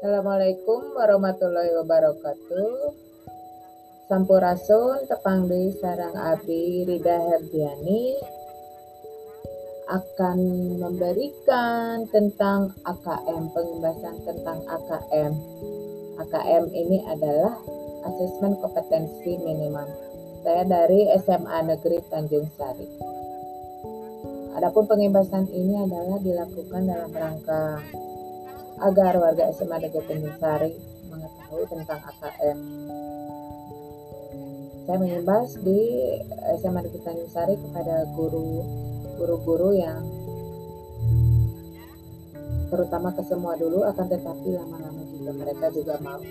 Assalamualaikum warahmatullahi wabarakatuh. Sampurasun tepang deui sarang Abi Rida Herdiani akan memberikan tentang AKM, pembahasan tentang AKM. AKM ini adalah asesmen kompetensi minimum. Saya dari SMA Negeri Tanjung Sari. Adapun pengembasan ini adalah dilakukan dalam rangka agar warga SMA Negeri Tanjung Sari mengetahui tentang AKM. Saya mengimbas di SMA Negeri Tanjung Sari kepada guru guru-guru yang terutama ke semua dulu akan tetapi lama-lama juga mereka juga mau